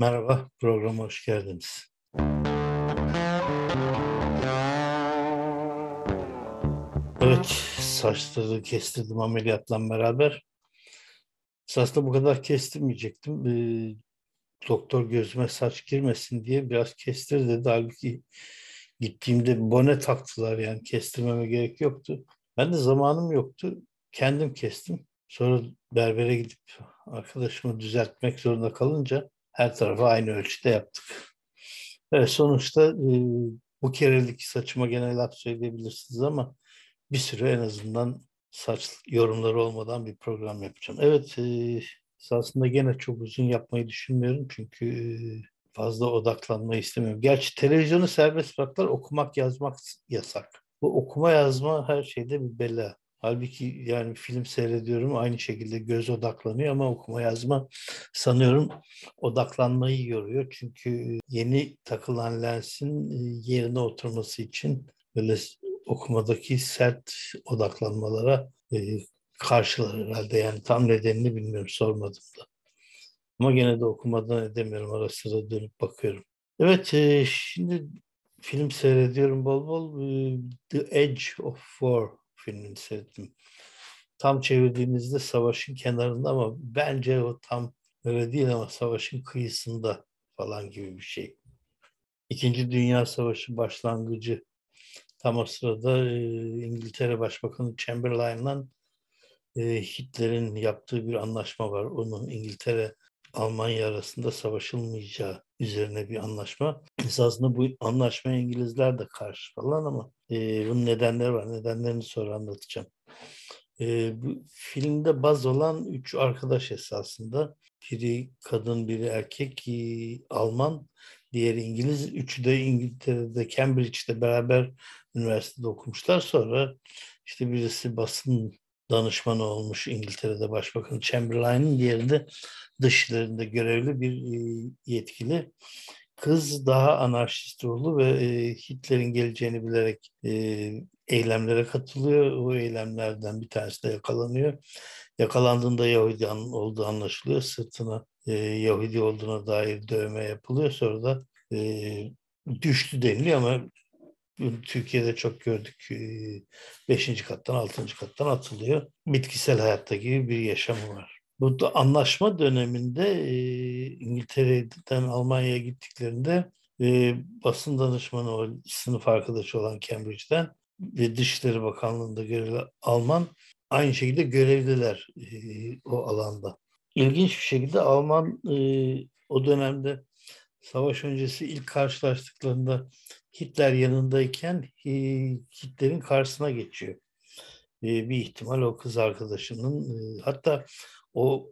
Merhaba, programa hoş geldiniz. Evet, saçları kestirdim ameliyatla beraber. Esasında bu kadar kestirmeyecektim. Ee, doktor gözüme saç girmesin diye biraz kestir dedi. Halbuki gittiğimde bone taktılar yani kestirmeme gerek yoktu. Ben de zamanım yoktu. Kendim kestim. Sonra berbere gidip arkadaşımı düzeltmek zorunda kalınca her tarafa aynı ölçüde yaptık. Evet, sonuçta e, bu kerelik saçıma gene laf söyleyebilirsiniz ama bir süre en azından saç yorumları olmadan bir program yapacağım. Evet, e, aslında gene çok uzun yapmayı düşünmüyorum çünkü e, fazla odaklanmayı istemiyorum. Gerçi televizyonu serbest bıraktılar, okumak yazmak yasak. Bu okuma yazma her şeyde bir bela. Halbuki yani film seyrediyorum aynı şekilde göz odaklanıyor ama okuma yazma sanıyorum odaklanmayı yoruyor. Çünkü yeni takılan lensin e, yerine oturması için böyle okumadaki sert odaklanmalara e, karşılar herhalde. Yani tam nedenini bilmiyorum sormadım da. Ama gene de okumadan edemiyorum. Ara sıra dönüp bakıyorum. Evet e, şimdi film seyrediyorum bol bol. The Edge of War filmini seyrettim. Tam çevirdiğimizde savaşın kenarında ama bence o tam öyle değil ama savaşın kıyısında falan gibi bir şey. İkinci Dünya Savaşı başlangıcı tam o sırada e, İngiltere Başbakanı Chamberlain'la e, Hitler'in yaptığı bir anlaşma var. Onun İngiltere Almanya arasında savaşılmayacağı üzerine bir anlaşma. Esasında bu anlaşma İngilizler de karşı falan ama e, bunun nedenleri var. Nedenlerini sonra anlatacağım. E, bu filmde baz olan üç arkadaş esasında. Biri kadın, biri erkek, e, Alman, diğeri İngiliz. Üçü de İngiltere'de, Cambridge'de beraber üniversitede okumuşlar. Sonra işte birisi basın danışmanı olmuş İngiltere'de Başbakan Chamberlain'in diğeri de dışlarında görevli bir e, yetkili. Kız daha anarşist ruhlu ve e, Hitler'in geleceğini bilerek e, eylemlere katılıyor. O eylemlerden bir tanesi de yakalanıyor. Yakalandığında Yahudi olduğu anlaşılıyor. Sırtına Yahudi olduğuna dair dövme yapılıyor. Sonra da düştü deniliyor ama Türkiye'de çok gördük. Beşinci kattan, altıncı kattan atılıyor. Bitkisel hayatta gibi bir yaşamı var. Bu da anlaşma döneminde e, İngiltere'den Almanya'ya gittiklerinde e, basın danışmanı o sınıf arkadaşı olan Cambridge'den ve Dışişleri Bakanlığı'nda görevli Alman aynı şekilde görevliler e, o alanda. İlginç bir şekilde Alman o dönemde savaş öncesi ilk karşılaştıklarında Hitler yanındayken e, Hitler'in karşısına geçiyor. E, bir ihtimal o kız arkadaşının e, hatta o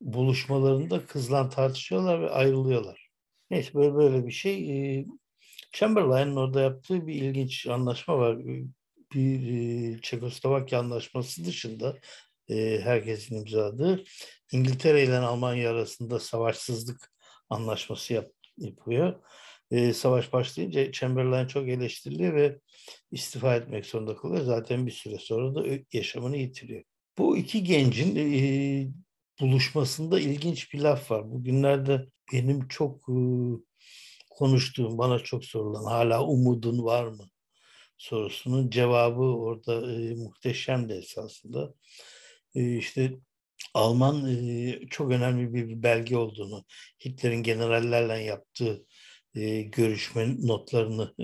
buluşmalarında kızla tartışıyorlar ve ayrılıyorlar. Neyse böyle böyle bir şey. Chamberlain'in orada yaptığı bir ilginç anlaşma var. Bir Çekoslovakya anlaşması dışında herkesin imzaladığı İngiltere ile Almanya arasında savaşsızlık anlaşması yap, yapıyor e, savaş başlayınca Chamberlain çok eleştiriliyor ve istifa etmek zorunda kalıyor. Zaten bir süre sonra da yaşamını yitiriyor. Bu iki gencin e, buluşmasında ilginç bir laf var. Bugünlerde benim çok e, konuştuğum, bana çok sorulan hala umudun var mı sorusunun cevabı orada e, muhteşem de esasında. E, işte Alman çok önemli bir belge olduğunu, Hitler'in generallerle yaptığı görüşme notlarını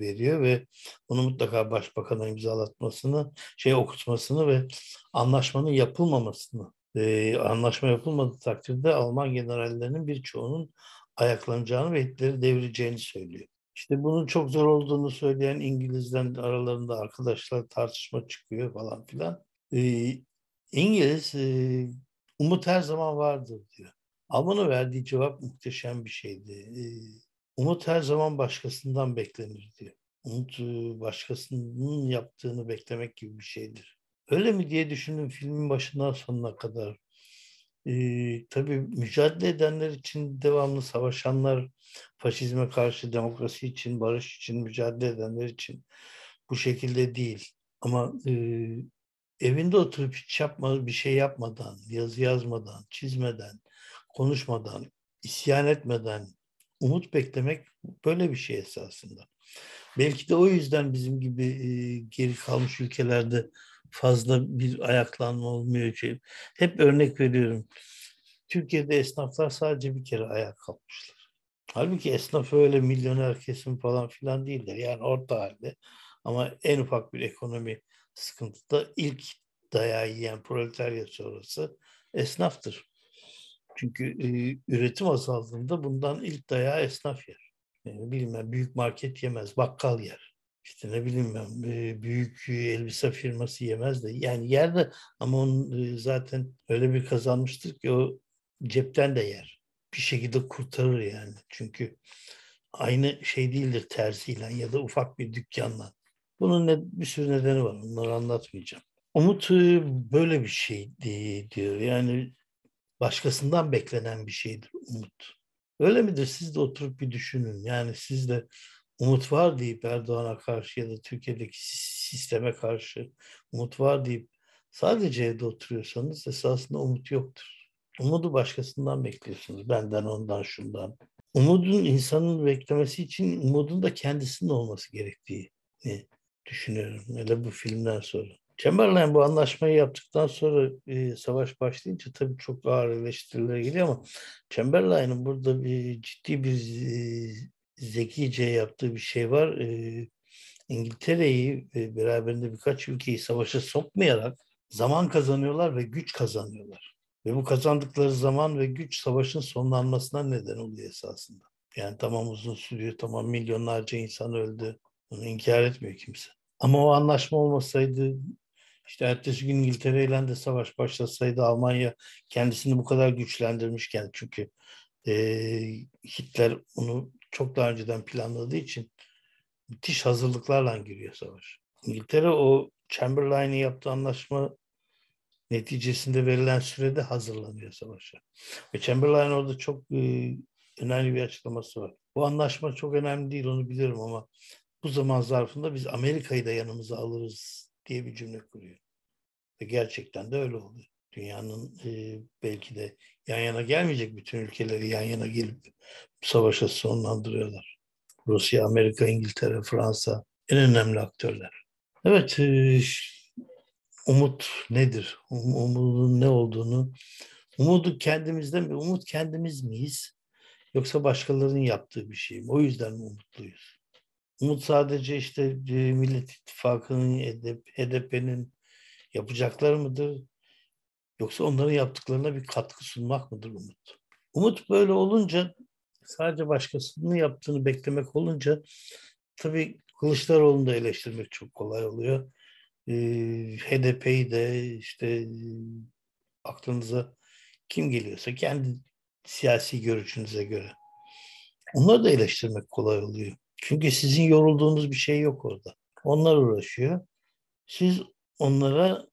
veriyor ve onu mutlaka başbakana imzalatmasını, şey okutmasını ve anlaşmanın yapılmamasını, e, anlaşma yapılmadığı takdirde Alman generallerinin birçoğunun ayaklanacağını ve Hitler'i devireceğini söylüyor. İşte bunun çok zor olduğunu söyleyen İngilizlerin aralarında arkadaşlar tartışma çıkıyor falan filan. İngiliz e, umut her zaman vardır diyor. Alman'a verdiği cevap muhteşem bir şeydi. E, Umut her zaman başkasından beklenir diyor. Umut başkasının yaptığını beklemek gibi bir şeydir. Öyle mi diye düşündüm filmin başından sonuna kadar. Ee, tabii mücadele edenler için devamlı savaşanlar, faşizme karşı demokrasi için, barış için mücadele edenler için bu şekilde değil. Ama e, evinde oturup hiç yapma, bir şey yapmadan, yazı yazmadan, çizmeden, konuşmadan, isyan etmeden umut beklemek böyle bir şey esasında. Belki de o yüzden bizim gibi e, geri kalmış ülkelerde fazla bir ayaklanma olmuyor. Şey. Hep örnek veriyorum. Türkiye'de esnaflar sadece bir kere ayağa kalkmışlar. Halbuki esnaf öyle milyoner kesim falan filan değiller. Yani orta halde. Ama en ufak bir ekonomi sıkıntıda ilk dayağı yiyen proletarya sonrası esnaftır. Çünkü e, üretim azaldığında bundan ilk dayağı esnaf yer. Yani bilmem büyük market yemez, bakkal yer. İşte ne bileyim ben büyük elbise firması yemez de yani yerde ama onun zaten öyle bir kazanmıştır ki o cepten de yer. Bir şekilde kurtarır yani. Çünkü aynı şey değildir tersiyle ya da ufak bir dükkanla. Bunun ne, bir sürü nedeni var. Onları anlatmayacağım. Umut böyle bir şey diyor. Yani başkasından beklenen bir şeydir umut. Öyle midir? Siz de oturup bir düşünün. Yani siz de umut var deyip Erdoğan'a karşı ya da Türkiye'deki sisteme karşı umut var deyip sadece evde oturuyorsanız esasında umut yoktur. Umudu başkasından bekliyorsunuz. Benden, ondan, şundan. Umudun insanın beklemesi için umudun da kendisinin olması gerektiği düşünüyorum. Hele bu filmden sonra. Chamberlain bu anlaşmayı yaptıktan sonra e, savaş başlayınca tabii çok ağır eleştiriler geliyor ama Chamberlain'in burada bir ciddi bir e, zekice yaptığı bir şey var. E, İngiltere'yi ve beraberinde birkaç ülkeyi savaşa sokmayarak zaman kazanıyorlar ve güç kazanıyorlar. Ve bu kazandıkları zaman ve güç savaşın sonlanmasına neden oluyor esasında. Yani tamam uzun sürüyor, tamam milyonlarca insan öldü. Bunu inkar etmiyor kimse. Ama o anlaşma olmasaydı işte ertesi gün İngiltere ile de savaş başlasaydı Almanya kendisini bu kadar güçlendirmişken çünkü e, Hitler onu çok daha önceden planladığı için müthiş hazırlıklarla giriyor savaş. İngiltere o Chamberlain'in yaptığı anlaşma neticesinde verilen sürede hazırlanıyor savaşa. Ve Chamberlain orada çok e, önemli bir açıklaması var. Bu anlaşma çok önemli değil onu bilirim ama bu zaman zarfında biz Amerika'yı da yanımıza alırız diye bir cümle kuruyor. Ve gerçekten de öyle oluyor. Dünyanın e, belki de yan yana gelmeyecek bütün ülkeleri yan yana gelip savaşa sonlandırıyorlar. Rusya, Amerika, İngiltere, Fransa en önemli aktörler. Evet, e, umut nedir? Um, umudun ne olduğunu, umudu kendimizden mi? Umut kendimiz miyiz? Yoksa başkalarının yaptığı bir şey mi? O yüzden mi umutluyuz? Umut sadece işte e, Millet İttifakı'nın, HDP'nin yapacakları mıdır? Yoksa onların yaptıklarına bir katkı sunmak mıdır umut? Umut böyle olunca sadece başkasının yaptığını beklemek olunca tabii Kılıçdaroğlu'nu da eleştirmek çok kolay oluyor. Ee, HDP'yi de işte aklınıza kim geliyorsa kendi siyasi görüşünüze göre. Onları da eleştirmek kolay oluyor. Çünkü sizin yorulduğunuz bir şey yok orada. Onlar uğraşıyor. Siz onlara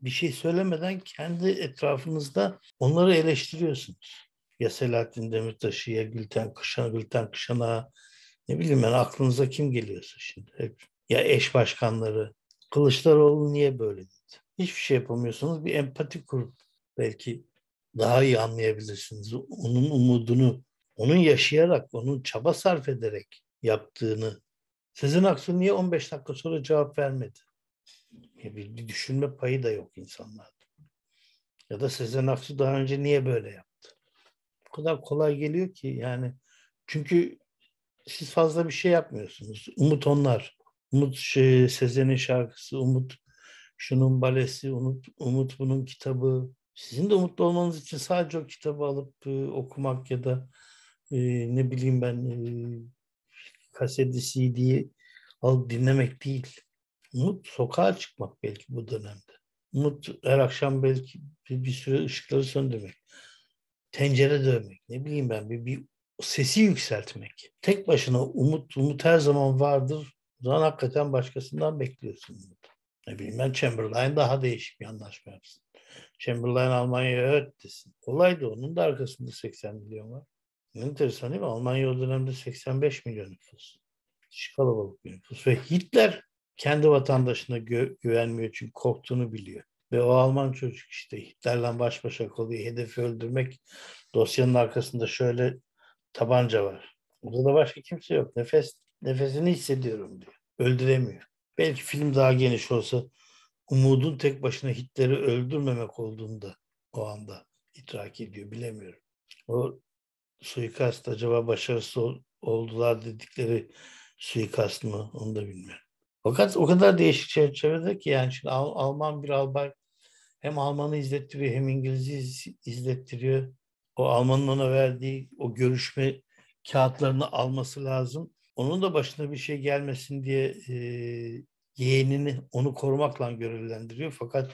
bir şey söylemeden kendi etrafınızda onları eleştiriyorsunuz. Ya Selahattin Demirtaş'ı ya Gülten Kışan, Gülten Kışan'a ne bileyim ben aklınıza kim geliyorsa şimdi hep. Ya eş başkanları. Kılıçdaroğlu niye böyle dedi? Hiçbir şey yapamıyorsunuz. Bir empati kurup belki daha iyi anlayabilirsiniz. Onun umudunu, onun yaşayarak, onun çaba sarf ederek yaptığını. Sezen Aksu niye 15 dakika sonra cevap vermedi? Bir, bir düşünme payı da yok insanlarda. Ya da Sezen Aksu daha önce niye böyle yaptı? Bu kadar kolay geliyor ki yani çünkü siz fazla bir şey yapmıyorsunuz. Umut onlar. Umut şey, Sezen'in şarkısı, Umut şunun balesi, Umut, Umut bunun kitabı. Sizin de umutlu olmanız için sadece o kitabı alıp e, okumak ya da e, ne bileyim ben e, kaseti, CD'yi alıp dinlemek değil. Umut sokağa çıkmak belki bu dönemde. Umut her akşam belki bir, bir süre ışıkları söndürmek. Tencere dövmek. Ne bileyim ben bir, bir sesi yükseltmek. Tek başına umut, umut her zaman vardır. Zaman hakikaten başkasından bekliyorsun umut. Ne bileyim ben Chamberlain daha değişik bir anlaşma yapsın. Chamberlain Almanya'ya evet desin. Kolaydı onun da arkasında 80 milyon var. Enteresan değil mi? Almanya o dönemde 85 milyon nüfus. Müthiş kalabalık bir nüfus. Ve Hitler kendi vatandaşına gö- güvenmiyor çünkü korktuğunu biliyor. Ve o Alman çocuk işte Hitler'le baş başa kalıyor. Hedefi öldürmek. Dosyanın arkasında şöyle tabanca var. Burada da başka kimse yok. Nefes nefesini hissediyorum diyor. Öldüremiyor. Belki film daha geniş olsa umudun tek başına Hitler'i öldürmemek olduğunda o anda idrak ediyor. Bilemiyorum. O suikast acaba başarısız oldular dedikleri suikast mı onu da bilmiyorum. Fakat o kadar değişik çerçevede ki yani şimdi Al- Alman bir albay hem Alman'ı izlettiriyor hem İngiliz'i izlettiriyor. O Alman'ın ona verdiği o görüşme kağıtlarını alması lazım. Onun da başına bir şey gelmesin diye e, yeğenini onu korumakla görevlendiriyor. Fakat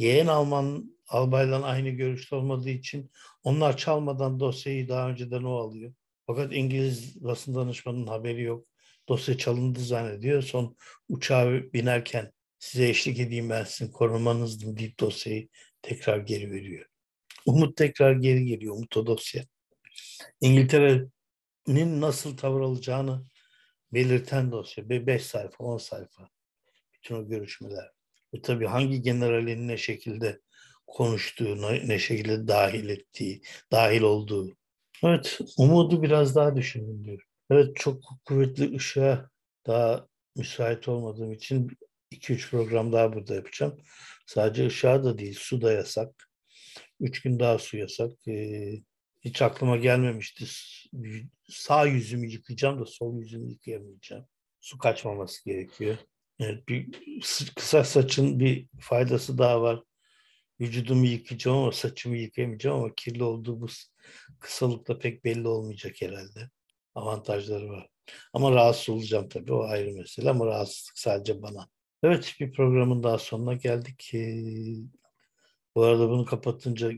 yeğen Alman albayla aynı görüşte olmadığı için onlar çalmadan dosyayı daha önceden o alıyor. Fakat İngiliz basın danışmanının haberi yok. Dosya çalındı zannediyor. Son uçağa binerken size eşlik edeyim ben sizin korumanızdım deyip dosyayı tekrar geri veriyor. Umut tekrar geri geliyor. Umut o dosya. İngiltere'nin nasıl tavır alacağını belirten dosya. 5 sayfa, 10 sayfa. Bütün o görüşmeler. Ve tabii hangi generalin ne şekilde konuştuğu, ne şekilde dahil ettiği, dahil olduğu. Evet, umudu biraz daha düşünün diyor. Evet, çok kuvvetli ışığa daha müsait olmadığım için 2-3 program daha burada yapacağım. Sadece ışığa da değil, su da yasak. 3 gün daha su yasak. Ee, hiç aklıma gelmemişti. Sağ yüzümü yıkayacağım da sol yüzümü yıkayamayacağım. Su kaçmaması gerekiyor. Evet, bir kısa saçın bir faydası daha var. Vücudumu yıkayacağım ama saçımı yıkayamayacağım ama kirli olduğu bu kısalıkla pek belli olmayacak herhalde. Avantajları var. Ama rahatsız olacağım tabii o ayrı mesele ama rahatsızlık sadece bana. Evet bir programın daha sonuna geldik. Ee, bu arada bunu kapatınca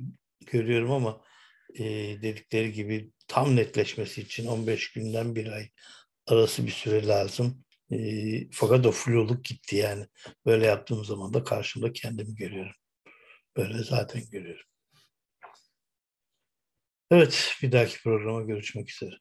görüyorum ama e, dedikleri gibi tam netleşmesi için 15 günden bir ay arası bir süre lazım. E, fakat o fluluk gitti yani. Böyle yaptığım zaman da karşımda kendimi görüyorum. Böyle zaten görüyorum. Evet, bir dahaki programa görüşmek üzere.